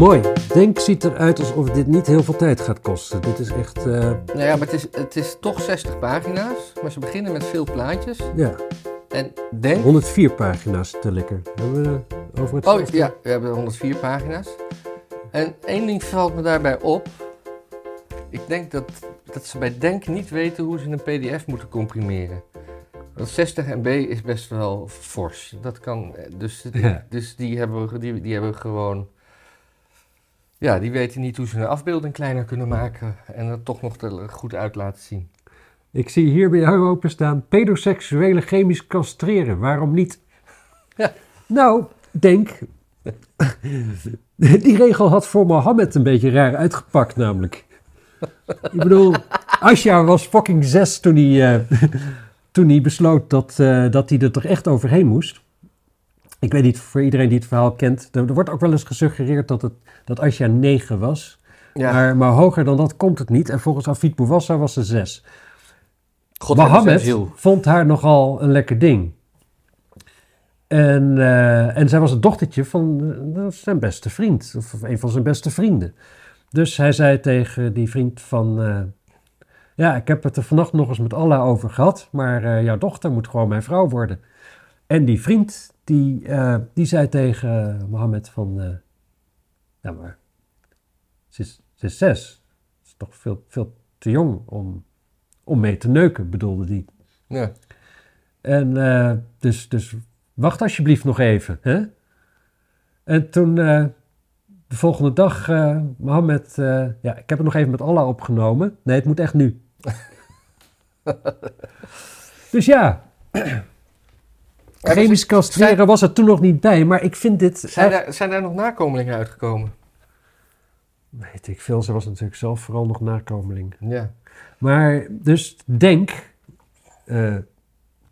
Mooi. Denk ziet eruit alsof dit niet heel veel tijd gaat kosten. Dit is echt, eh, Nou ja, maar het is, het is toch 60 pagina's. Maar ze beginnen met veel plaatjes. ja, En denk... 104 pagina's tel ik er. Hebben we over het Oh ja, we hebben 104 pagina's. En één ding valt me daarbij op. Ik denk dat, dat ze bij Denk niet weten hoe ze een PDF moeten comprimeren. Want 60 MB is best wel fors. Dat kan. eh, Dus, Ja. dus die, hebben, die, die hebben gewoon. Ja, die weten niet hoe ze een afbeelding kleiner kunnen maken. En het toch nog goed uit laten zien. Ik zie hier bij jou openstaan. Pedoseksuele chemisch castreren. Waarom niet? Ja. Nou, denk. Die regel had voor Mohammed een beetje raar uitgepakt, namelijk. Ik bedoel, Asja was fucking zes toen hij, eh, toen hij besloot dat, eh, dat hij er toch echt overheen moest. Ik weet niet, voor iedereen die het verhaal kent, er, er wordt ook wel eens gesuggereerd dat, het, dat Asja negen was. Ja, Maar, maar hoger dan dat komt het niet. En volgens Afid Bouwassa was ze zes. God hebben zijn Mohammed vond haar nogal een lekker ding. En, eh, en zij was het dochtertje van eh, zijn beste vriend, of een van zijn beste vrienden. Dus hij zei tegen die vriend van, eh, ja, ik heb het er vannacht nog eens met Allah over gehad, maar jouw dochter moet gewoon mijn vrouw worden. En die vriend, die, eh, die zei tegen Mohammed van, eh, ja maar, ze is, ze is zes. Dat is toch veel, veel te jong om, om mee te neuken, bedoelde die. Ja. En eh, dus, dus wacht alsjeblieft nog even. Hè? En toen de volgende dag, Mohammed, ja, ik heb het nog even met Allah opgenomen. Nee, het moet echt nu. dus ja, chemisch castreren was er toen nog niet bij, maar ik vind dit... Zijn, echt- daar, zijn daar nog nakomelingen uitgekomen? Weet ik veel, ze was natuurlijk zelf vooral nog nakomeling. Ja. Maar dus denk, eh,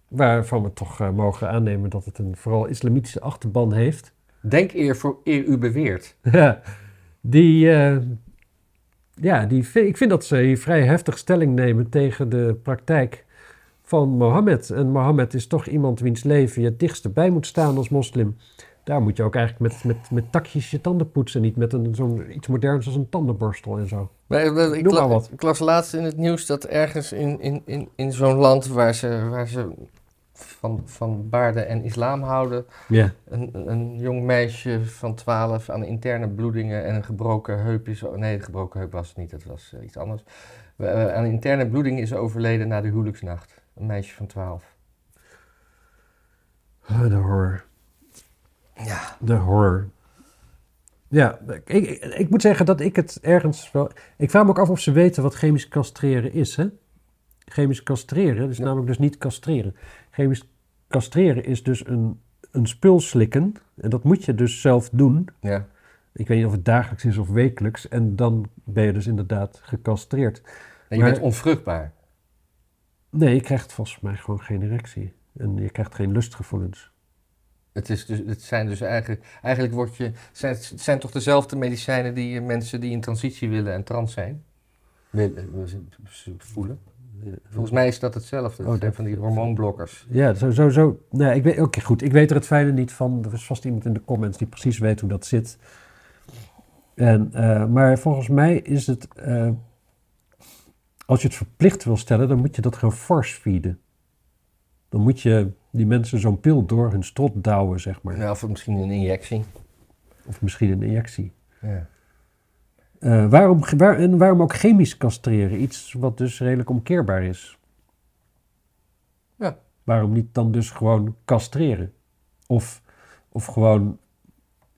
waarvan we toch eh, mogen aannemen dat het een vooral islamitische achterban heeft. Denk eer voor eer u beweert. Ja, die, eh, ja, die, ik vind dat ze hier vrij heftig stelling nemen tegen de praktijk van Mohammed. En Mohammed is toch iemand wiens leven je het dichtst bij moet staan als moslim. Daar moet je ook eigenlijk met, met, met takjes je tanden poetsen, niet met een, zo'n iets moderns als een tandenborstel en zo. Maar, eh, ik, la- maar wat. ik las laatst in het nieuws dat ergens in, in, in, in zo'n land waar ze, waar ze van, van baarden en islam houden, een, een jong meisje van 12 aan interne bloedingen en een gebroken heup is. Nee, de gebroken heup was het niet, dat was eh, iets anders. Eh, aan interne bloedingen is overleden na de huwelijksnacht. Een meisje van 12. Ah, de horror. Ja. De horror. Ja, ik, ik, ik moet zeggen dat ik het ergens wel... Ik vraag me ook af of ze weten wat chemisch castreren is, hè? Chemisch castreren is Ja. namelijk dus niet castreren. Chemisch castreren is dus een, een spul slikken. En dat moet je dus zelf doen. Ja. Ik weet niet of het dagelijks is of wekelijks. En dan ben je dus inderdaad gecastreerd. En je Maar- bent onvruchtbaar. Nee, je krijgt volgens mij gewoon geen erectie. En je krijgt geen lustgevoelens. Het, is dus, het zijn dus eigenlijk, eigenlijk wordt je, zijn, het zijn toch dezelfde medicijnen die mensen die in transitie willen en trans zijn, willen, voelen. Volgens mij is dat hetzelfde. Oh, zijn van die hormoonblokkers. Ja, zo, zo, zo. Nee, ik weet, oké, goed. Ik weet er het fijne niet van. Er is vast iemand in de comments die precies weet hoe dat zit. En, eh, maar volgens mij is het, eh, als je het verplicht wil stellen, dan moet je dat gewoon force feeden. Dan moet je die mensen zo'n pil door hun strot douwen, zeg maar. Ja, of misschien een injectie. Of misschien een injectie. Ja. Eh, waarom, waar, en waarom ook chemisch castreren? Iets wat dus redelijk omkeerbaar is. Ja. Waarom niet dan dus gewoon castreren? Of, of gewoon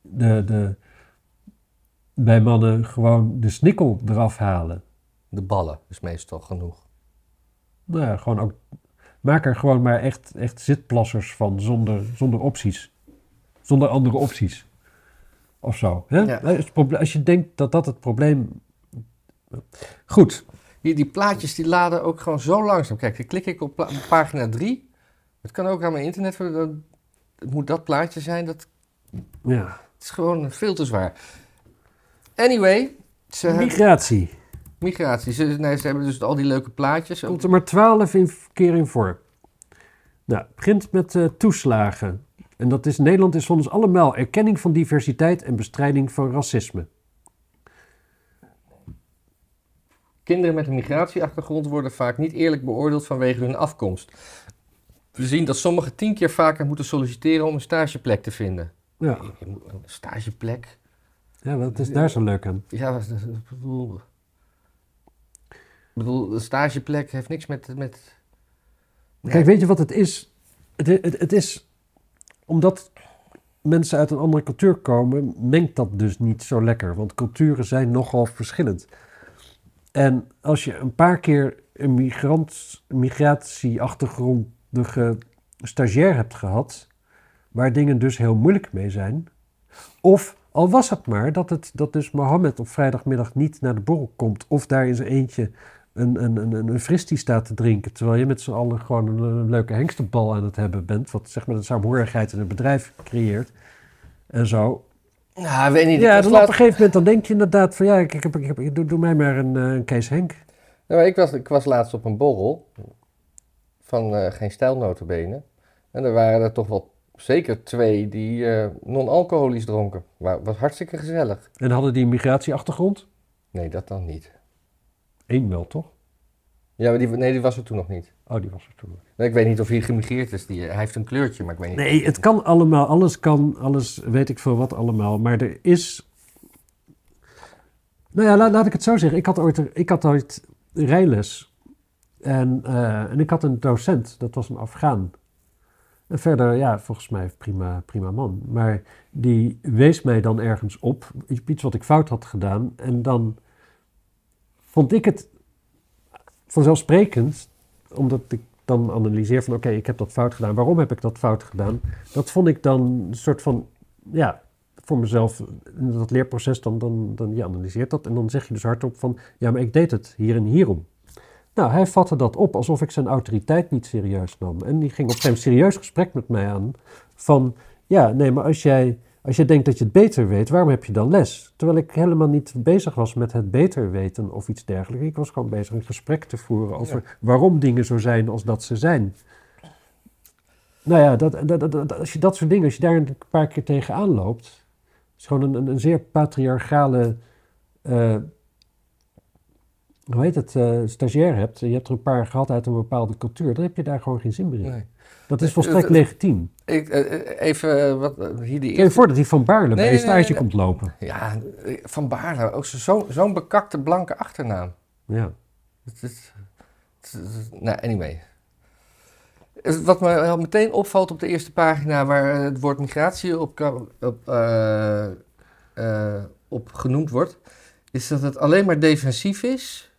de, de, bij mannen gewoon de snikkel eraf halen. De ballen is meestal genoeg. Nou ja, gewoon ook, maak er gewoon maar echt, echt zitplassers van zonder, zonder opties. Zonder andere opties. Of zo. Hè? Ja. Als, je denkt dat dat het probleem... Goed. Die, die plaatjes die laden ook gewoon zo langzaam. Kijk, dan klik ik op pagina 3. Het kan ook aan mijn internet. worden, dan- Het moet dat plaatje zijn. Dat Ja. het is gewoon veel te zwaar. Anyway, ze, Migratie. Migratie. Ze, nee, ze hebben dus al die leuke plaatjes. Komt er maar twaalf keer in voor. Nou, het begint met eh, toeslagen. En dat is, Nederland is van ons allemaal erkenning van diversiteit en bestrijding van racisme. Kinderen met een migratieachtergrond worden vaak niet eerlijk beoordeeld vanwege hun afkomst. We zien dat sommigen tien keer vaker moeten solliciteren om een stageplek te vinden. Ja. Een stageplek? Ja, wat is daar zo leuk aan? Ja, ik. Ik bedoel, een stageplek heeft niks met... met Kijk, weet je wat het is? Het, het, het is omdat mensen uit een andere cultuur komen, mengt dat dus niet zo lekker. Want culturen zijn nogal verschillend. En als je een paar keer een migrant, migratieachtergrondige stagiair hebt gehad, waar dingen dus heel moeilijk mee zijn, of al was het maar dat, het, dat dus Mohammed op vrijdagmiddag niet naar de borrel komt, of daar in zijn eentje een, een, een, een fristie staat te drinken, terwijl je met z'n allen gewoon een, een leuke hengstenbal aan het hebben bent, wat zeg maar de saamhorigheid in het bedrijf creëert en zo. Nou, weet niet. Ja, dan op laatst- een gegeven moment dan denk je inderdaad van ja, ik, ik heb, ik heb, ik- doe, doe mij maar een, eh, een Kees Henk. Ja, maar ik, was, ik was laatst op een borrel van eh, geen stijl notabene. En er waren er toch wel zeker twee die eh, non-alcoholisch dronken. Maar was hartstikke gezellig. En hadden die een migratieachtergrond? Nee, dat dan niet. Eén wel, toch? Ja, maar die, nee, die was er toen nog niet. Oh, die was er toen. Nee, ik weet niet of hij gemigreerd is. Die, hij heeft een kleurtje, maar ik weet niet. Nee, het kan allemaal. Alles kan, alles weet ik veel wat allemaal. Maar er is... Nou ja, laat, laat ik het zo zeggen. Ik had ooit, ik had ooit rijles. En, eh, en ik had een docent, dat was een Afghaan. En verder, ja, volgens mij prima, prima man. Maar die wees mij dan ergens op, iets wat ik fout had gedaan. En dan vond ik het vanzelfsprekend, omdat ik dan analyseer van oké, ik heb dat fout gedaan. Waarom heb ik dat fout gedaan? Dat vond ik dan een soort van, ja, voor mezelf, in dat leerproces, dan, dan, dan je analyseert dat. En dan zeg je dus hardop van, ja, maar ik deed het hier en hierom. Nou, hij vatte dat op alsof ik zijn autoriteit niet serieus nam. En die ging op een serieus gesprek met mij aan. Van, ja, nee, maar als jij, als jij denkt dat je het beter weet, waarom heb je dan les? Terwijl ik helemaal niet bezig was met het beter weten of iets dergelijks. Ik was gewoon bezig een gesprek te voeren over waarom dingen zo zijn als dat ze zijn. Nou ja, dat, dat, dat, dat- als je dat soort dingen, als je daar een paar keer tegenaan loopt, is gewoon een, een, een zeer patriarchale, eh, hoe heet het, eh, stagiair hebt. Je hebt er een paar gehad uit een bepaalde cultuur, dan heb je daar gewoon geen zin meer in. Nee. Dat is Eh, volstrekt eh, legitiem. Ik, even wat, hier die eerste... voor dat hij van Baarle bij Nee, een nee, nee, stage nee. komt lopen. Ja, Van Baarle. Ook zo- zo- zo'n bekakte blanke achternaam. Ja. Het is, nou, anyway. Wat me al meteen opvalt op de eerste pagina, waar het woord migratie op, op, op genoemd wordt, is dat het alleen maar defensief is.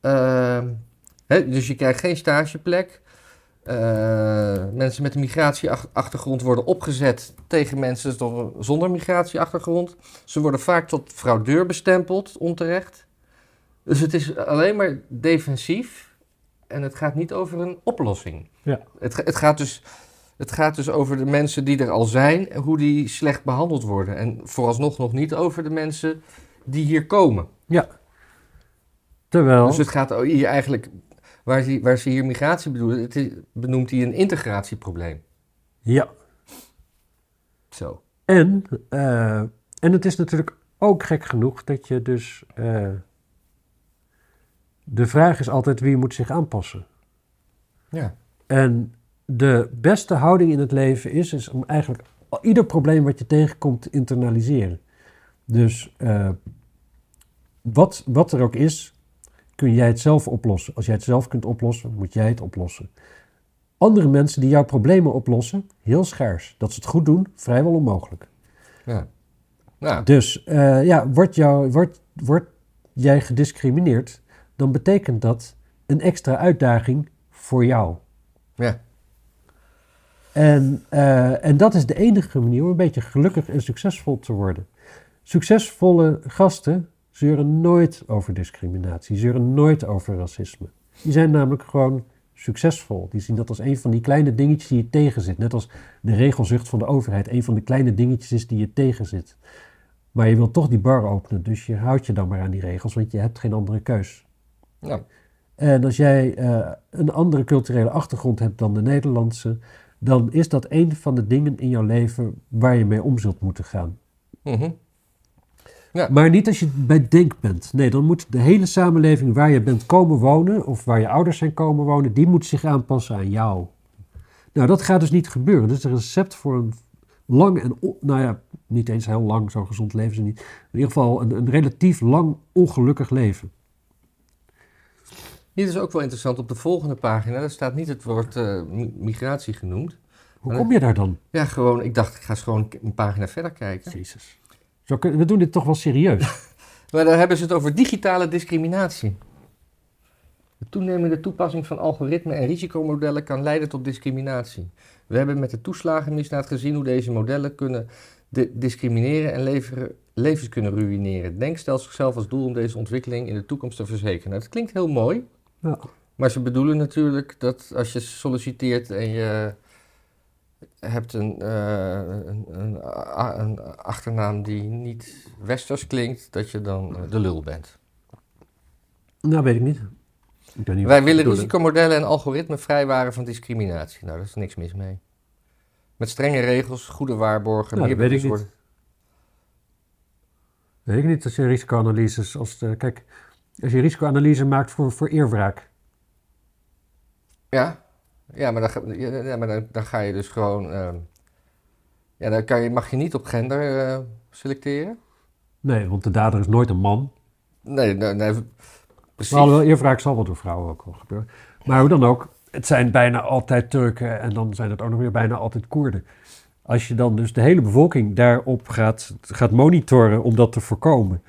Ehm, hè, dus je krijgt geen stageplek. Eh, mensen met een migratieachtergrond worden opgezet tegen mensen zonder- migratieachtergrond. Ze worden vaak tot fraudeur bestempeld, onterecht. Dus het is alleen maar defensief en het gaat niet over een oplossing. Ja. Het, het, gaat dus, het gaat dus over de mensen die er al zijn en hoe die slecht behandeld worden. En vooralsnog nog niet over de mensen die hier komen. Terwijl, Dus het gaat hier eigenlijk, waar ze, waar ze hier migratie bedoelen, het is, benoemt hij een integratieprobleem. ja. Zo. En, eh, en het is natuurlijk ook gek genoeg dat je dus. eh, de vraag is altijd wie moet zich aanpassen. Ja. En de beste houding in het leven is, is om eigenlijk ieder probleem wat je tegenkomt te internaliseren. Dus eh, wat, wat er ook is, kun jij het zelf oplossen. Als jij het zelf kunt oplossen, moet jij het oplossen. Andere mensen die jouw problemen oplossen, heel schaars. Dat ze het goed doen, vrijwel onmogelijk. Ja. Dus eh, ja, word, jou, word, word jij gediscrimineerd, dan betekent dat een extra uitdaging voor jou. ja. En, eh, en dat is de enige manier om een beetje gelukkig en succesvol te worden. Succesvolle gasten zeuren nooit over discriminatie, zeuren nooit over racisme. Die zijn namelijk gewoon succesvol. Die zien dat als een van die kleine dingetjes die je tegenzit. Net als de regelzucht van de overheid een van de kleine dingetjes is die je tegenzit. Maar je wilt toch die bar openen, dus je houdt je dan maar aan die regels, want je hebt geen andere keus. Nou, En als jij eh, een andere culturele achtergrond hebt dan de Nederlandse, dan is dat een van de dingen in jouw leven waar je mee om zult moeten gaan. mhm. Ja. Maar niet als je bij Denk bent. Nee, dan moet de hele samenleving waar je bent komen wonen, of waar je ouders zijn komen wonen, die moet zich aanpassen aan jou. Nou, dat gaat dus niet gebeuren. Dat is een recept voor een lang en, nou ja, niet eens heel lang, zo gezond leven ze niet. In ieder geval een, een relatief lang ongelukkig leven. Dit is ook wel interessant. Op de volgende pagina, daar staat niet het woord eh, mi- migratie genoemd. Hoe kom je daar dan? Ja, gewoon, ik dacht, ik ga eens gewoon een pagina verder kijken. Jezus. We doen dit toch wel serieus. Maar daar hebben ze het over digitale discriminatie. De toenemende toepassing van algoritmen en risicomodellen kan leiden tot discriminatie. We hebben met de toeslagenmisdaad gezien hoe deze modellen kunnen di- discrimineren en leveren, levens kunnen ruïneren. Denk stelt zichzelf als doel om deze ontwikkeling in de toekomst te verzekeren. Nou, dat klinkt heel mooi, Ja. maar ze bedoelen natuurlijk dat als je solliciteert en je hebt een, eh, een, een, a- een achternaam die niet westers klinkt, dat je dan eh, de lul bent. Nou, weet ik niet. Ik weet niet wat Wij willen risicomodellen en algoritmen vrijwaren van discriminatie. Nou, daar is niks mis mee. Met strenge regels, goede waarborgen, Nou, meer dat weet ik bewustwording. Weet ik niet als je risicoanalyses, als de, kijk, als je risicoanalyse maakt voor, voor eerwraak. Ja, ja maar, dan, ga- ja, maar dan, dan ga je dus gewoon... ehm, ja, dan kan je, mag je niet op gender eh, selecteren. Nee, want de dader is nooit een man. Nee, nee, nee precies. Maar alhoewel, eerwraak zal wel door vrouwen ook wel gebeuren. Maar hoe dan ook, het zijn bijna altijd Turken en dan zijn het ook nog weer bijna altijd Koerden. Als je dan dus de hele bevolking daarop gaat, gaat monitoren om dat te voorkomen.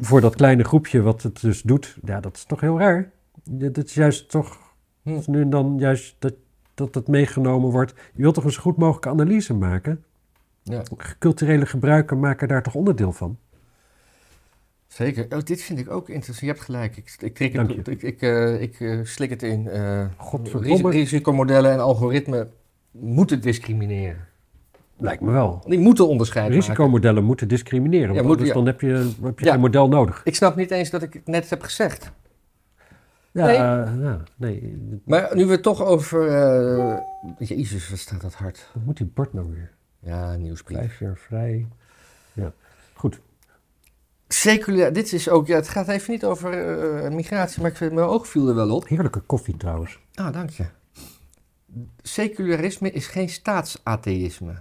Voor dat kleine groepje wat het dus doet, ja, dat is toch heel raar. Dat is juist toch, Hm. als nu en dan juist dat, dat het meegenomen wordt. Je wilt toch een zo goed mogelijke analyse maken? Ja, Culturele gebruiken maken daar toch onderdeel van? zeker. Oh, dit vind ik ook interessant. Je hebt gelijk. Ik, ik, het, ik, ik, eh, ik eh, slik het in. eh Godverdomme. ris- risicomodellen en algoritmen moeten discrimineren. Lijkt me wel. Die moeten onderscheid maken. Risicomodellen moeten discrimineren. Want Ja, moet- anders ja. dan heb je, heb je Ja. geen model nodig. Ik snap niet eens dat ik het net heb gezegd. Ja, Nee. eh, nee. Maar nu we het toch over... eh, Jezus, wat staat dat hard. Wat moet die bord nou weer? Ja, nieuwsbrief. Vijf jaar vrij. Ja, goed. Seculair, dit is ook... Ja, het gaat even niet over eh, migratie, maar ik vind, mijn oog viel er wel op. Heerlijke koffie trouwens. Ah, dank je. Secularisme is geen staatsatheïsme.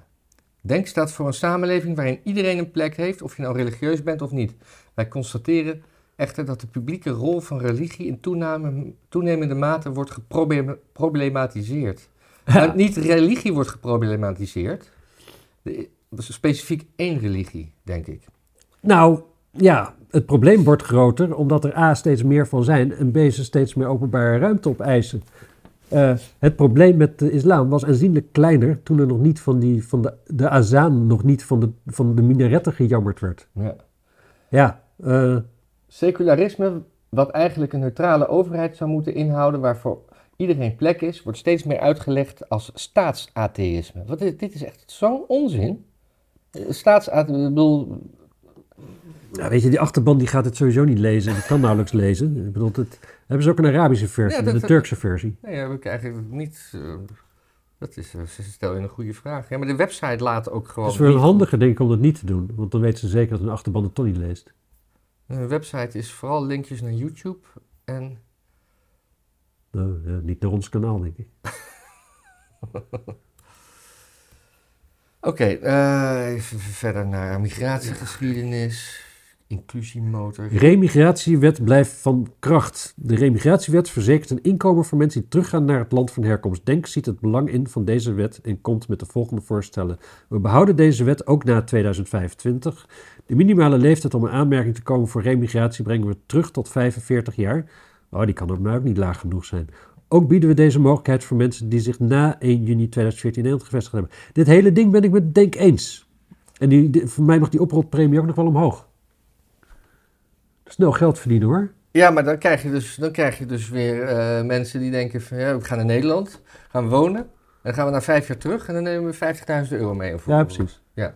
Denk staat voor een samenleving waarin iedereen een plek heeft, of je nou religieus bent of niet. Wij constateren echter dat de publieke rol van religie in toename, toenemende mate wordt geproblematiseerd. Nou, niet religie wordt geproblematiseerd, de- specifiek één religie, denk ik. Nou, ja, het probleem wordt groter omdat er A steeds meer van zijn en B ze steeds meer openbare ruimte opeisen. Eh het probleem met de islam was aanzienlijk kleiner toen er nog niet van, die, van de, de azaan nog niet van de, van de minaretten gejammerd werd. Ja. Ja, eh, Secularisme, wat eigenlijk een neutrale overheid zou moeten inhouden, waarvoor iedereen plek is, wordt steeds meer uitgelegd als staatsatheïsme. Wat is, dit is echt zo'n onzin. Eh, Staatsatheïsme, ik bedoel, Ja, weet je, die achterban die gaat het sowieso niet lezen. Die kan nauwelijks lezen. Ik bedoel, het, hebben ze ook een Arabische versie, Ja, dat- de dat- Turkse versie. nee, heb ik eigenlijk niet. eh, dat is, eh, ze stel je een goede vraag. Ja, maar de website laat ook gewoon. Het is wel een niet- handige, denk ik, om dat niet te doen. Want dan weten ze zeker dat hun achterban het toch niet leest. Een website is vooral linkjes naar YouTube en. Nou, ja, niet naar ons kanaal, denk ik. Oké, eh, even verder naar migratiegeschiedenis, inclusiemotor. Remigratiewet blijft van kracht. De remigratiewet verzekert een inkomen voor mensen die teruggaan naar het land van herkomst. Denk ziet het belang in van deze wet en komt met de volgende voorstellen. We behouden deze wet ook na 2025. De minimale leeftijd om in aanmerking te komen voor remigratie brengen we terug tot 45 jaar. Oh, die kan ook maar ook niet laag genoeg zijn. Ook bieden we deze mogelijkheid voor mensen die zich na 1 juni 2014 in Nederland gevestigd hebben. Dit hele ding ben ik met Denk eens. En die- voor mij mag die oprotpremie ook nog wel omhoog. Snel geld verdienen hoor. Ja, maar dan krijg je dus, dan krijg je dus weer eh, mensen die denken van ja, we gaan naar Nederland, gaan wonen. En dan gaan we na vijf jaar terug en dan nemen we 50.000 euro mee. Of Ja, precies. Ja.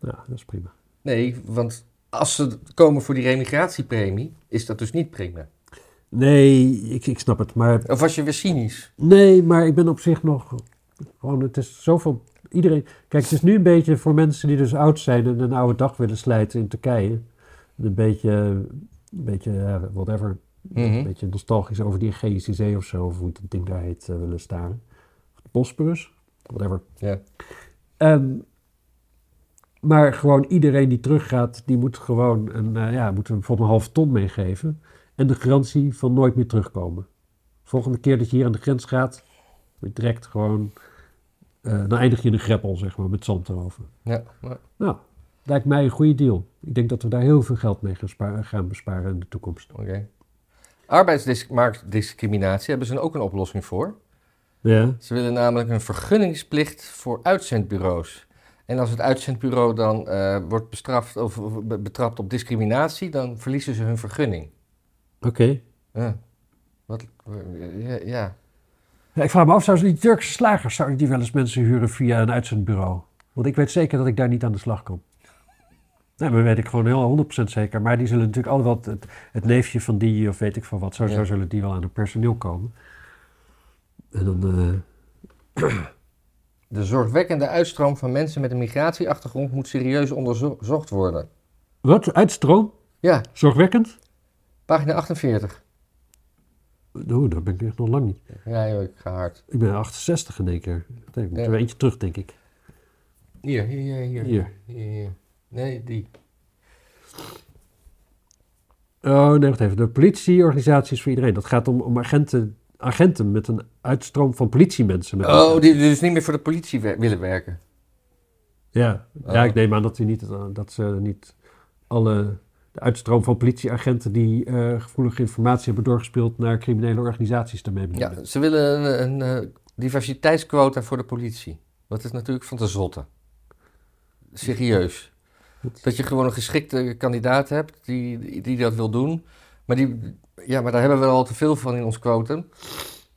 Ja, dat is prima. Nee, want als ze komen voor die remigratiepremie, is dat dus niet prima. Nee, ik, ik snap het. Maar Of was je weer cynisch? nee, maar ik ben op zich nog gewoon. Het is zoveel. Iedereen, kijk, het is nu een beetje voor mensen die dus oud zijn en een oude dag willen slijten in Turkije. Een beetje, een beetje whatever, Mhm. een beetje nostalgisch over die Zee of zo, of hoe het ding daar heet, eh, willen. Of de Bosporus, whatever. Ja. Ehm, maar gewoon iedereen die teruggaat, die moet gewoon een, eh, ja, moet bijvoorbeeld een half ton meegeven. En de garantie van nooit meer terugkomen. Volgende keer dat je hier aan de grens gaat, moet je direct gewoon, eh, dan eindig je in een greppel, zeg maar, met zand erover. Ja, maar- Nou, lijkt mij een goede deal. Ik denk dat we daar heel veel geld mee gaan, gaan besparen in de toekomst. oké. Arbeidsmarktdiscriminatie hebben ze ook een oplossing voor. Ja, Ze willen namelijk een vergunningsplicht voor uitzendbureaus. En als het uitzendbureau dan eh, wordt bestraft of, of be- betrapt op discriminatie, dan verliezen ze hun vergunning. oké. Ja. Wat, ja, ja. Ja, ik vraag me af, zouden die Turkse slagers, zouden die wel eens mensen huren via een uitzendbureau? Want ik weet zeker dat ik daar niet aan de slag kom. Nee, maar weet ik gewoon heel 100% zeker. Maar die zullen natuurlijk altijd wel het, het neefje van die of weet ik van wat. Zo, zo zullen die wel aan het personeel komen. En dan, eh, De zorgwekkende uitstroom van mensen met een migratieachtergrond moet serieus onderzocht worden. wat? Uitstroom? Ja, Zorgwekkend? pagina 48. Oeh, dat ben ik echt nog lang niet. Ja, joh, ik ga hard. Ik ben 68 in één keer. Ik moet er eentje terug, denk ik. Hier, hier. Hier, Hier. hier, hier. Nee, die. Oh, nee, wacht even. De politieorganisatie is voor iedereen. Dat gaat om, om agenten, agenten met een uitstroom van politiemensen. Met Oh, die dus niet meer voor de politie wer- willen werken. Ja, ja Oh. ik neem aan dat, die niet, eh, dat ze niet alle de uitstroom van politieagenten die eh, gevoelige informatie hebben doorgespeeld naar criminele organisaties daarmee bedoelen. Ja, ze willen een, een eh, diversiteitsquota voor de politie. Dat is natuurlijk van te zotten. Serieus. Dat je gewoon een geschikte kandidaat hebt die, die, dat wil doen. Maar, die, ja, maar daar hebben we al te veel van in ons quotum.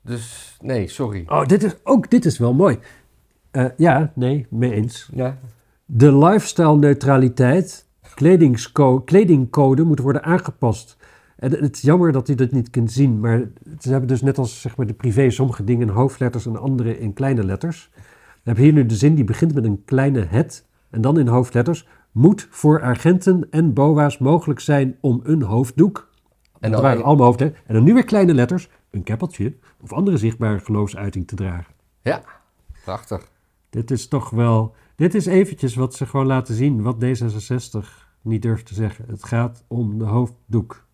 Dus nee, sorry. Oh, dit is, ook dit is wel mooi. Eh, ja, nee, mee eens. Ja. De lifestyle neutraliteit, kledingsco- kledingcode moet worden aangepast. En het is jammer dat u dat niet kunt zien, maar ze hebben dus net als zeg maar, de privé sommige dingen in hoofdletters en andere in kleine letters. We hebben hier nu de zin die begint met een kleine het en dan in hoofdletters. Moet voor agenten en boa's mogelijk zijn om een hoofddoek, En dat waren allemaal hoofdletters, en dan nu weer kleine letters, een keppeltje of andere zichtbare geloofsuiting te dragen. Ja, prachtig. Dit is toch wel. Dit is eventjes wat ze gewoon laten zien, wat D66 niet durft te zeggen. Het gaat om de hoofddoek.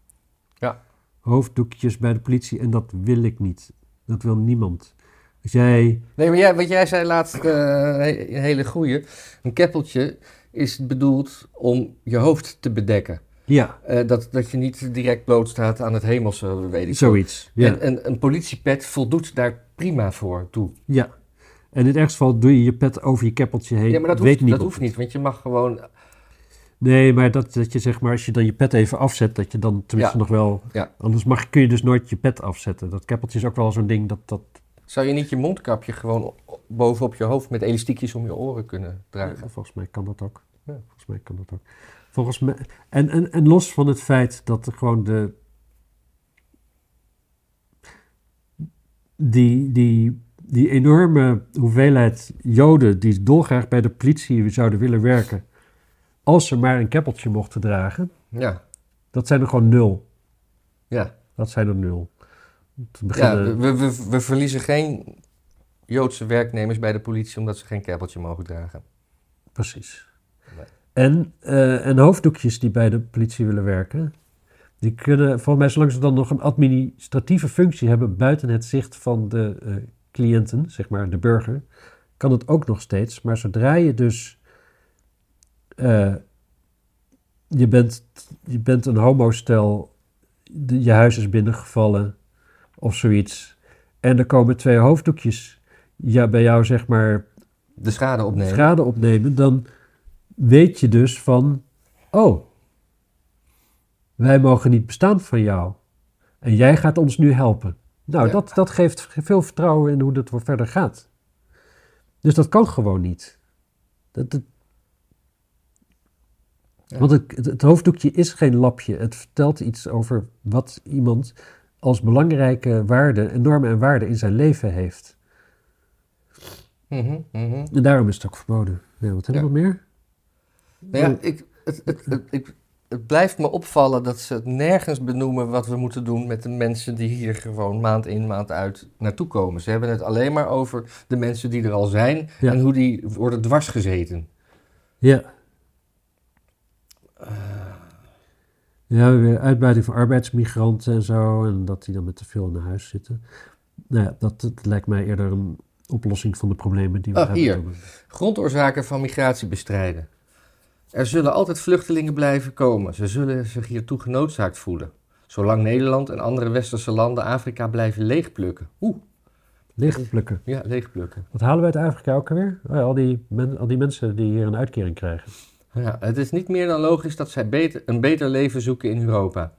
Ja. Hoofddoekjes bij de politie en dat wil ik niet. Dat wil niemand. Als jij. Nee, maar jij, wat jij zei laatst, eh, een hele goeie. Een keppeltje is bedoeld om je hoofd te bedekken. Ja, Eh, dat, dat je niet direct bloot staat aan het hemelse, weet ik zoiets. Ja. En, en een politiepet voldoet daar prima voor toe. ja. En in het ergste geval doe je je pet over je keppeltje heen. Ja, maar dat weet hoeft, dat hoeft niet, want je mag gewoon... Nee, maar dat, dat je zeg maar, als je dan je pet even afzet, dat je dan tenminste Ja. nog wel. Ja. Anders mag, kun je dus nooit je pet afzetten. Dat keppeltje is ook wel zo'n ding dat. dat Zou je niet je mondkapje gewoon bovenop je hoofd met elastiekjes om je oren kunnen dragen? Ja, volgens mij kan dat ook. Ja. Volgens mij kan dat ook. Volgens mij, en, en, en los van het feit dat er gewoon de. Die, die, die enorme hoeveelheid Joden die dolgraag bij de politie zouden willen werken. als ze maar een keppeltje mochten dragen. Ja, dat zijn er gewoon nul. ja. Dat zijn er nul. Ja we, we, we verliezen geen Joodse werknemers bij de politie omdat ze geen keppeltje mogen dragen. Precies. Nee. En, eh, en hoofddoekjes die bij de politie willen werken, die kunnen, volgens mij, zolang ze dan nog een administratieve functie hebben buiten het zicht van de eh, cliënten, zeg maar de burger, kan het ook nog steeds. Maar zodra je dus, eh, je, bent, je bent een homostel, je huis is binnengevallen of zoiets, en er komen twee hoofddoekjes ja, bij jou, zeg maar, De schade opnemen. schade opnemen, dan weet je dus van, oh, wij mogen niet bestaan van jou. En jij gaat ons nu helpen. Nou, Ja. dat, dat geeft veel vertrouwen in hoe dat verder gaat. Dus dat kan gewoon niet. Dat, dat- Ja. Want het, het hoofddoekje is geen lapje. Het vertelt iets over wat iemand als belangrijke waarde, en normen en waarden in zijn leven heeft. Mhm, mhm. En daarom is het ook verboden. Ja, wat hebben we nog meer? Nou ja, ik, het, het, het, ik, het blijft me opvallen dat ze het nergens benoemen wat we moeten doen met de mensen die hier gewoon maand in, maand uit naartoe komen. Ze hebben het alleen maar over de mensen die er al zijn Ja. en hoe die worden dwarsgezeten. Ja. Ja, weer uitbuiting van arbeidsmigranten en zo. En dat die dan met te veel naar huis zitten. Nou ja, dat, dat lijkt mij eerder een oplossing van de problemen die we Ah, hebben. hier. Grondoorzaken van migratie bestrijden. Er zullen altijd vluchtelingen blijven komen. Ze zullen zich hiertoe genoodzaakt voelen. Zolang Nederland en andere westerse landen Afrika blijven leegplukken. Oeh, Leegplukken. ja, leegplukken. Wat halen we uit Afrika ook alweer? Oh ja, al, die men- al die mensen die hier een uitkering krijgen. Ja, het is niet meer dan logisch dat zij beter, een beter leven zoeken in Europa.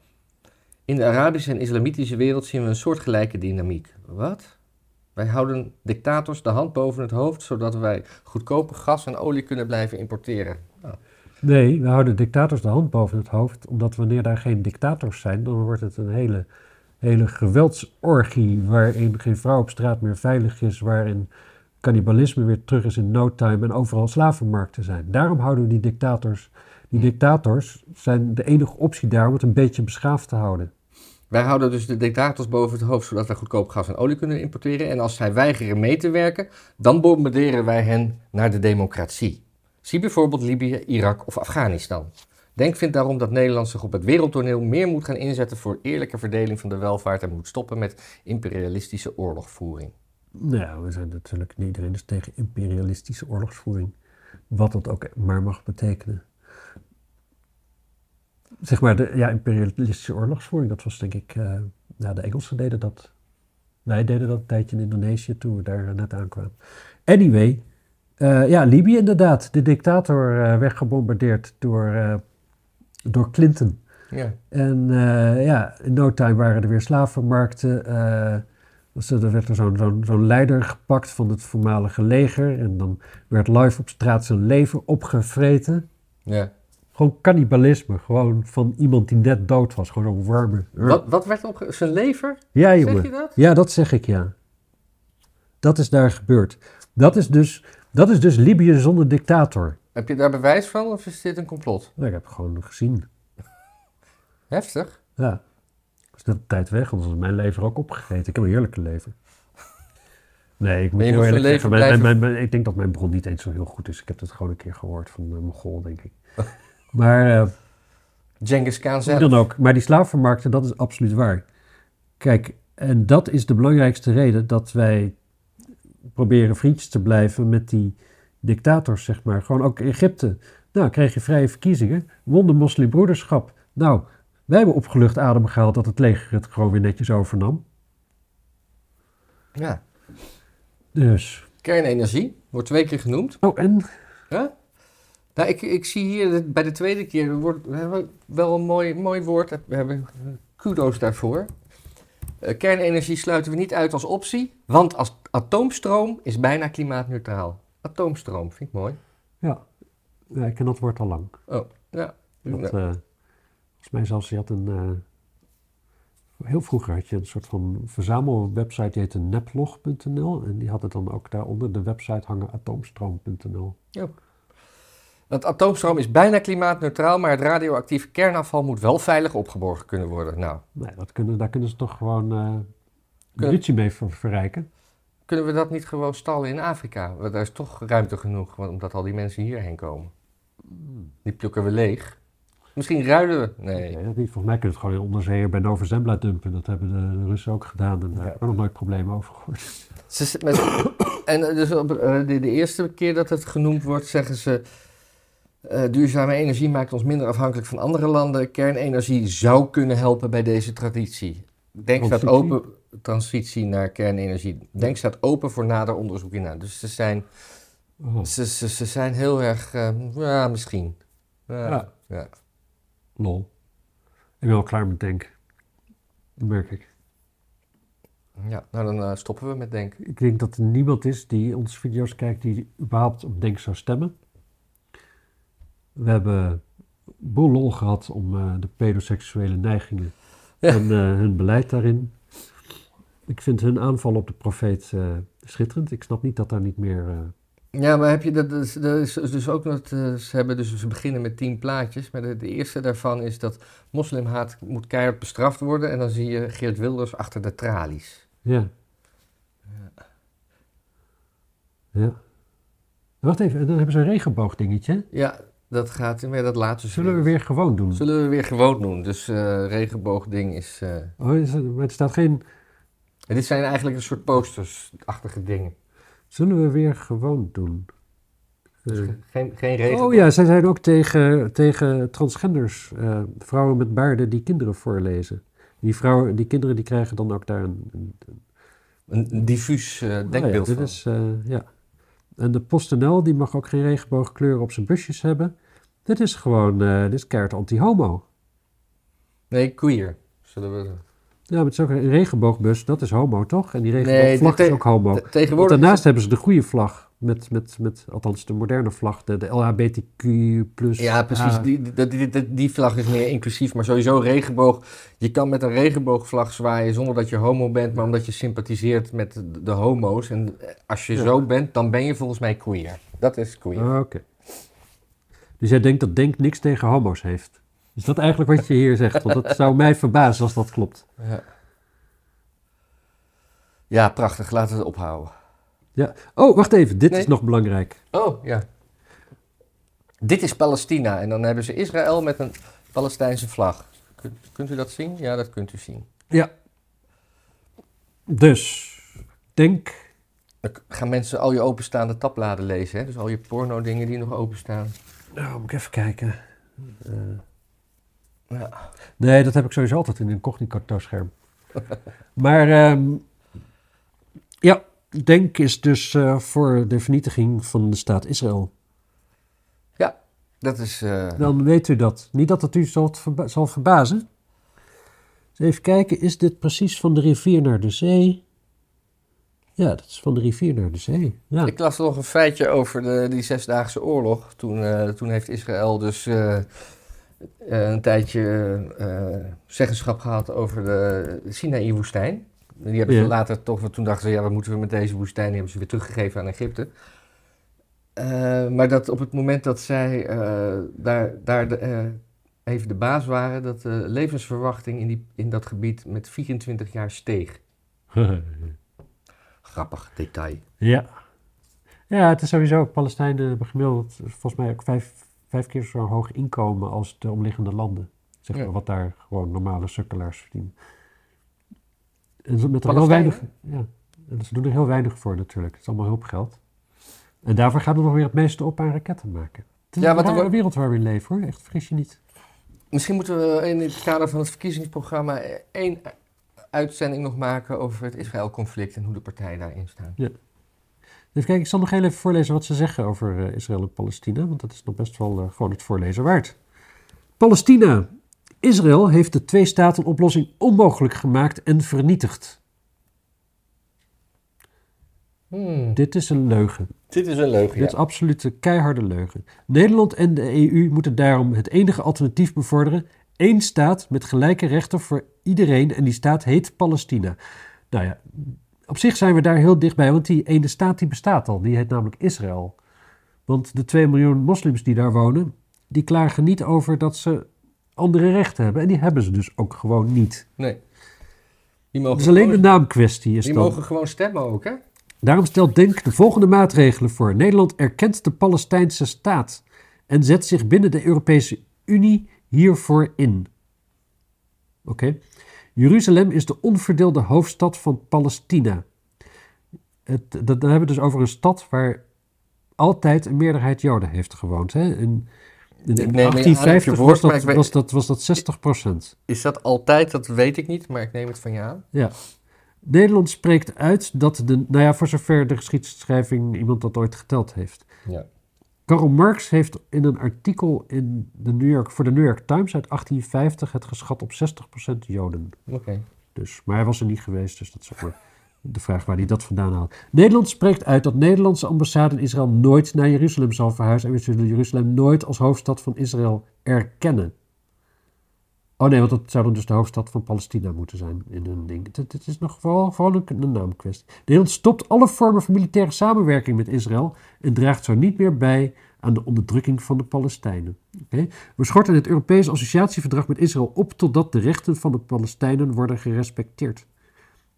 In de Arabische en Islamitische wereld zien we een soortgelijke dynamiek. Wat? Wij houden dictators de hand boven het hoofd, zodat wij goedkope gas en olie kunnen blijven importeren. Nee, we houden dictators de hand boven het hoofd. Omdat wanneer daar geen dictators zijn, dan wordt het een hele, hele geweldsorgie. Waarin geen vrouw op straat meer veilig is. Waarin cannibalisme weer terug is in no time. En overal slavenmarkten zijn. Daarom houden we die dictators. Die dictators zijn de enige optie daar om het een beetje beschaafd te houden. Wij houden dus de dictators boven het hoofd, zodat wij goedkoop gas en olie kunnen importeren. En als zij weigeren mee te werken, dan bombarderen wij hen naar de democratie. Zie bijvoorbeeld Libië, Irak of Afghanistan. Denk vindt daarom dat Nederland zich op het wereldtoneel meer moet gaan inzetten voor eerlijke verdeling van de welvaart en moet stoppen met imperialistische oorlogvoering. Nou ja, we zijn natuurlijk, niet iedereen is tegen imperialistische oorlogsvoering. Wat dat ook maar mag betekenen. Zeg maar, de ja, imperialistische oorlogsvoering, dat was denk ik, eh, ja, de Engelsen deden dat. Wij deden dat een tijdje in Indonesië toen we daar net aankwamen. Anyway, eh, ja, Libië inderdaad. De dictator eh, werd gebombardeerd door, door Clinton. Ja. En ja, in no time waren er weer slavenmarkten. Er werd er zo'n zo'n leider gepakt van het voormalige leger. En dan werd live op straat zijn leven opgevreten. ja. Gewoon cannibalisme. Gewoon van iemand die net dood was. Gewoon zo'n warme... Wat, wat werd op zijn lever? Ja, Zeg je dat? Ja, dat zeg ik, ja. Dat is daar gebeurd. Dat is dus, dat is dus Libië zonder dictator. Heb je daar bewijs van of is dit een complot? Nou, ik heb het gewoon gezien. Heftig. Ja. Dat is net een tijd weg, anders was mijn lever ook opgegeten. Ik heb een heerlijke lever. Nee, ik moet heel eerlijk zeggen, leven mijn, mijn, mijn- ik denk dat mijn bron niet eens zo heel goed is. Ik heb het gewoon een keer gehoord van uh, Mogol, denk ik. maar eh, Genghis Khan zelf. dan ook. Maar die slavenmarkten, dat is absoluut waar. Kijk, en dat is de belangrijkste reden dat wij proberen vriendjes te blijven met die dictators, zeg maar. Gewoon ook Egypte. Nou, kreeg je vrije verkiezingen, won de moslimbroederschap. Nou, wij hebben opgelucht adem gehaald dat het leger het gewoon weer netjes overnam. Ja. Dus. Kernenergie wordt twee keer genoemd. Oh, en? Ja? Nou, ik, ik zie hier bij de tweede keer wordt we hebben wel een mooi, mooi woord. We hebben kudo's daarvoor. Eh, kernenergie sluiten we niet uit als optie, want als atoomstroom is bijna klimaatneutraal. Atoomstroom, vind ik mooi. Ja. ja, ik ken dat woord al lang. Oh, ja. Dat, Nou, eh, volgens mij zelfs, je had een... eh, heel vroeger had je een soort van verzamelwebsite, die heette neplog.nl. En die had het dan ook daaronder de website hangen atoomstroom.nl. Het atoomstroom is bijna klimaatneutraal, maar het radioactieve kernafval moet wel veilig opgeborgen kunnen worden. Nou, Nee, dat kunnen, daar kunnen ze toch gewoon eh Kun- munitie mee ver- verrijken. kunnen we dat niet gewoon stallen in Afrika? Want daar is toch ruimte genoeg, want- omdat al die mensen hierheen komen. Die plukken we leeg. Misschien ruilen we. Nee. Nee, dat niet. Volgens mij kunnen we het gewoon in onderzeeër bij Nova Zembla dumpen. Dat hebben de, de Russen ook gedaan. En daar heb ik ook nog nooit problemen over gehoord. Ze, met- en eh, dus op, eh, de, de eerste keer dat het genoemd wordt, zeggen ze... eh, duurzame energie maakt ons minder afhankelijk van andere landen. Kernenergie zou kunnen helpen bij deze traditie. Denk staat open, transitie naar kernenergie. Denk staat open voor nader onderzoek hierna. Dus ze zijn, Oh, ze, ze, ze zijn heel erg, ja, misschien. Ja. ja. Lol. Ik ben wel klaar met denken. Dat merk ik. Ja, nou dan eh, stoppen we met denken. Ik denk dat er niemand is die onze video's kijkt die überhaupt op Denk zou stemmen. We hebben een boel lol gehad om eh, de pedoseksuele neigingen Ja. en eh, hun beleid daarin. Ik vind hun aanval op de profeet schitterend. Ik snap niet dat daar niet meer... Ja, maar heb je dat, dat is, dat is dus ook nog, eh, ze hebben dus, ze beginnen met tien plaatjes, maar de, de eerste daarvan is dat moslimhaat moet keihard bestraft worden en dan zie je Geert Wilders achter de tralies. Ja. Ja. Wacht even, dan hebben ze een regenboogdingetje. Ja, dat gaat, maar dat laten ze Zullen we weer gewoon doen? Zullen we weer gewoon doen, dus eh regenboogding is, eh, Oh, is het, maar het staat geen... en dit zijn eigenlijk een soort postersachtige dingen. Zullen we weer gewoon doen? Dus geen, geen regenboog. oh ja, zij zijn ook tegen, tegen transgenders, eh, vrouwen met baarden die kinderen voorlezen. Die, vrouwen, die kinderen die krijgen dan ook daar een, een Een, een diffuus Oh ja, denkbeeld dit van. is, eh, ja. En de PostNL, die mag ook geen regenboogkleuren op zijn busjes hebben. Dit is gewoon, eh dit is keihard anti-homo. Nee, queer. Zullen we... Ja, maar het is ook een regenboogbus, dat is homo, toch? En die regenboogvlag is ook homo. Want tegenwoordig... daarnaast hebben ze de goede vlag, met, met, met, althans de moderne vlag, de, de LHBTQ+. Ja, precies. Die, die, die, vlag is meer inclusief, maar sowieso regenboog. Je kan met een regenboogvlag zwaaien zonder dat je homo bent, maar omdat je sympathiseert met de, de homo's. En als je Ja. zo bent, dan ben je volgens mij queer. Dat is queer. ah, Oké. Dus jij denkt dat Denk niks tegen homo's heeft? Is dat eigenlijk wat je hier zegt? Want dat zou mij verbazen als dat klopt. Ja. ja, prachtig. Laten we het ophouden. Oh, wacht even, dit Nee. is nog belangrijk. Oh, ja. Dit is Palestina. En dan hebben ze Israël met een Palestijnse vlag. Kunt, kunt u dat zien? Ja, dat kunt u zien. Ja. Dus, Denk Dan gaan mensen al je openstaande tabbladen lezen. Hè? Dus al je porno dingen die nog openstaan. Nou, moet ik even kijken. Eh, Ja. nee, dat heb ik sowieso altijd in een incognito scherm. maar ehm, ja, Denk is dus eh, voor de vernietiging van de staat Israël. Dat is... eh, Dan weet u dat. Niet dat het u zal, verba- zal verbazen. Dus even kijken, is dit precies van de rivier naar de zee? Ja, dat is van de rivier naar de zee. Ja. Ik las nog een feitje over de, die Zesdaagse Oorlog. Toen, eh, toen heeft Israël dus een tijdje eh, zeggenschap gehad over de Sinaï-woestijn. Die hebben ze Ja. later toch, toen dachten ze, ja, wat moeten we met deze woestijn? Die hebben ze weer teruggegeven aan Egypte. Eh, maar dat op het moment dat zij eh, daar, daar de, eh, even de baas waren, dat de levensverwachting in, die, in dat gebied met 24 jaar steeg. Grappig detail. Ja. Ja, het is sowieso, Palestijnen hebben gemiddeld volgens mij ook vijf, vijf keer zo hoog inkomen als de omliggende landen. Zeg maar, Ja. wat daar gewoon normale sukkelaars verdienen. En ze met er heel weinig, ja, en ze doen er heel weinig voor natuurlijk. Het is allemaal hulpgeld. En daarvoor gaat er nog weer het meeste op aan raketten maken. Het is Ja, een er rare wereld waar we in leven hoor, echt vergis je niet. Misschien moeten we in het kader van het verkiezingsprogramma één uitzending nog maken over het Israël-conflict en hoe de partijen daarin staan. Even kijken, ik zal nog heel even voorlezen wat ze zeggen over eh, Israël en Palestina, want dat is nog best wel eh, gewoon het voorlezen waard. Palestina. Israël heeft de twee-staten-oplossing onmogelijk gemaakt en vernietigd. Hmm, Dit is een leugen. Dit is een leugen, Dit is absoluut een keiharde leugen. Nederland en de EU moeten daarom het enige alternatief bevorderen. Eén staat met gelijke rechten voor iedereen en die staat heet Palestina. Nou ja, op zich zijn we daar heel dichtbij, want die ene staat die bestaat al. Die heet namelijk Israël. Want de 2 miljoen moslims die daar wonen, die klagen niet over dat ze andere rechten hebben. En die hebben ze dus ook gewoon niet. Nee. Die mogen, is alleen de naamkwestie. Is die dan. mogen gewoon stemmen ook, hè? Daarom stelt Denk de volgende maatregelen voor. Nederland erkent de Palestijnse staat en zet zich binnen de Europese Unie hiervoor in. Oké. Jeruzalem is de onverdeelde hoofdstad van Palestina. Het, dat, dan hebben we dus over een stad waar altijd een meerderheid Joden heeft gewoond. Hè? In, in neem je aan op je 1850 woord, was dat, weet- was, dat, was dat 60 procent. Is dat altijd? Dat weet ik niet, maar ik neem het van je aan. Ja. Nederland spreekt uit dat de, nou ja, voor zover de geschiedschrijving iemand dat ooit geteld heeft. Ja. Karl Marx heeft in een artikel in de New York, voor de New York Times uit 1850 het geschat op 60% Joden. Oké. Dus, maar hij was er niet geweest, dus dat is ook maar de vraag waar hij dat vandaan haalt. Nederland spreekt uit dat de Nederlandse ambassade in Israël nooit naar Jeruzalem zal verhuizen en we zullen Jeruzalem nooit als hoofdstad van Israël erkennen. Oh nee, want dat zou dan dus de hoofdstad van Palestina moeten zijn in hun ding. Het, is nog vooral, een, een naamkwestie. Nederland stopt alle vormen van militaire samenwerking met Israël en draagt zo niet meer bij aan de onderdrukking van de Palestijnen. We schorten het Europese associatieverdrag met Israël op totdat de rechten van de Palestijnen worden gerespecteerd.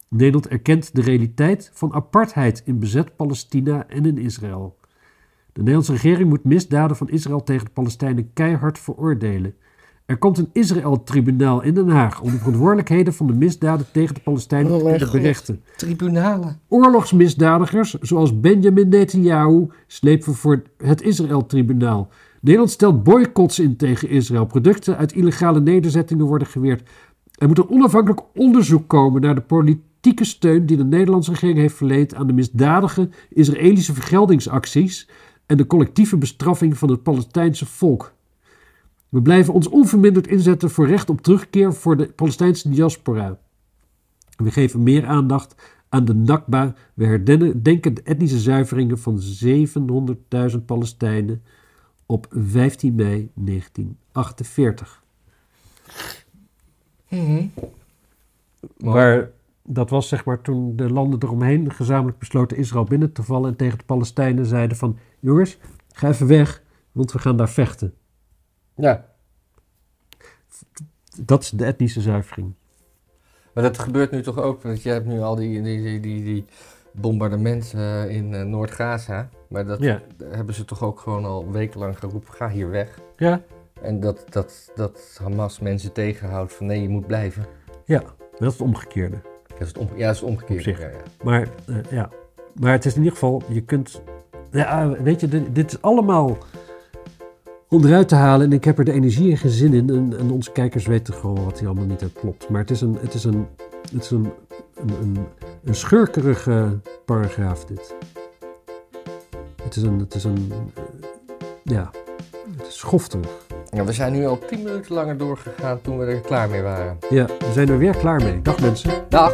Nederland erkent de realiteit van apartheid in bezet Palestina en in Israël. De Nederlandse regering moet misdaden van Israël tegen de Palestijnen keihard veroordelen. Er komt een Israël-tribunaal in Den Haag om de verantwoordelijkheden van de misdaden tegen de Palestijnen Oh te berechten. Tribunalen. Oorlogsmisdadigers, zoals Benjamin Netanyahu, slepen voor het Israël-tribunaal. Nederland stelt boycotts in tegen Israël. Producten uit illegale nederzettingen worden geweerd. Er moet een onafhankelijk onderzoek komen naar de politieke steun die de Nederlandse regering heeft verleend aan de misdadige Israëlische vergeldingsacties en de collectieve bestraffing van het Palestijnse volk. We blijven ons onverminderd inzetten voor recht op terugkeer voor de Palestijnse diaspora. We geven meer aandacht aan de Nakba. We herdenken de etnische zuiveringen van 700.000 Palestijnen op 15 mei 1948. Mhm. Maar dat was zeg maar toen de landen eromheen gezamenlijk besloten Israël binnen te vallen en tegen de Palestijnen zeiden van jongens, ga even weg, want we gaan daar vechten. Ja, Dat is de etnische zuivering. maar dat gebeurt nu toch ook, want je hebt nu al die, die, die, die, die bombardementen eh, in eh, Noord-Gaza. Maar dat Ja. hebben ze toch ook gewoon al wekenlang geroepen, ga hier weg. Ja, En dat, dat, dat Hamas mensen tegenhoudt van nee, je moet blijven. ja, dat is het omgekeerde. Dat is het, om, ja, dat is het omgekeerd. Op zich. Ja, ja. Maar eh, ja, maar het is in ieder geval, je kunt, ja, weet je, dit, dit is allemaal onderuit te halen en ik heb er de energie en gezin in en, en onze kijkers weten gewoon wat hier allemaal niet uit klopt. Maar het is een, het is een, het is een, een, een, een schurkerige paragraaf dit. Het is een, het is een, eh, ja, het is schofterig. Ja, we zijn nu al tien minuten langer doorgegaan toen we er klaar mee waren. Ja, we zijn er weer klaar mee. Dag mensen. Dag!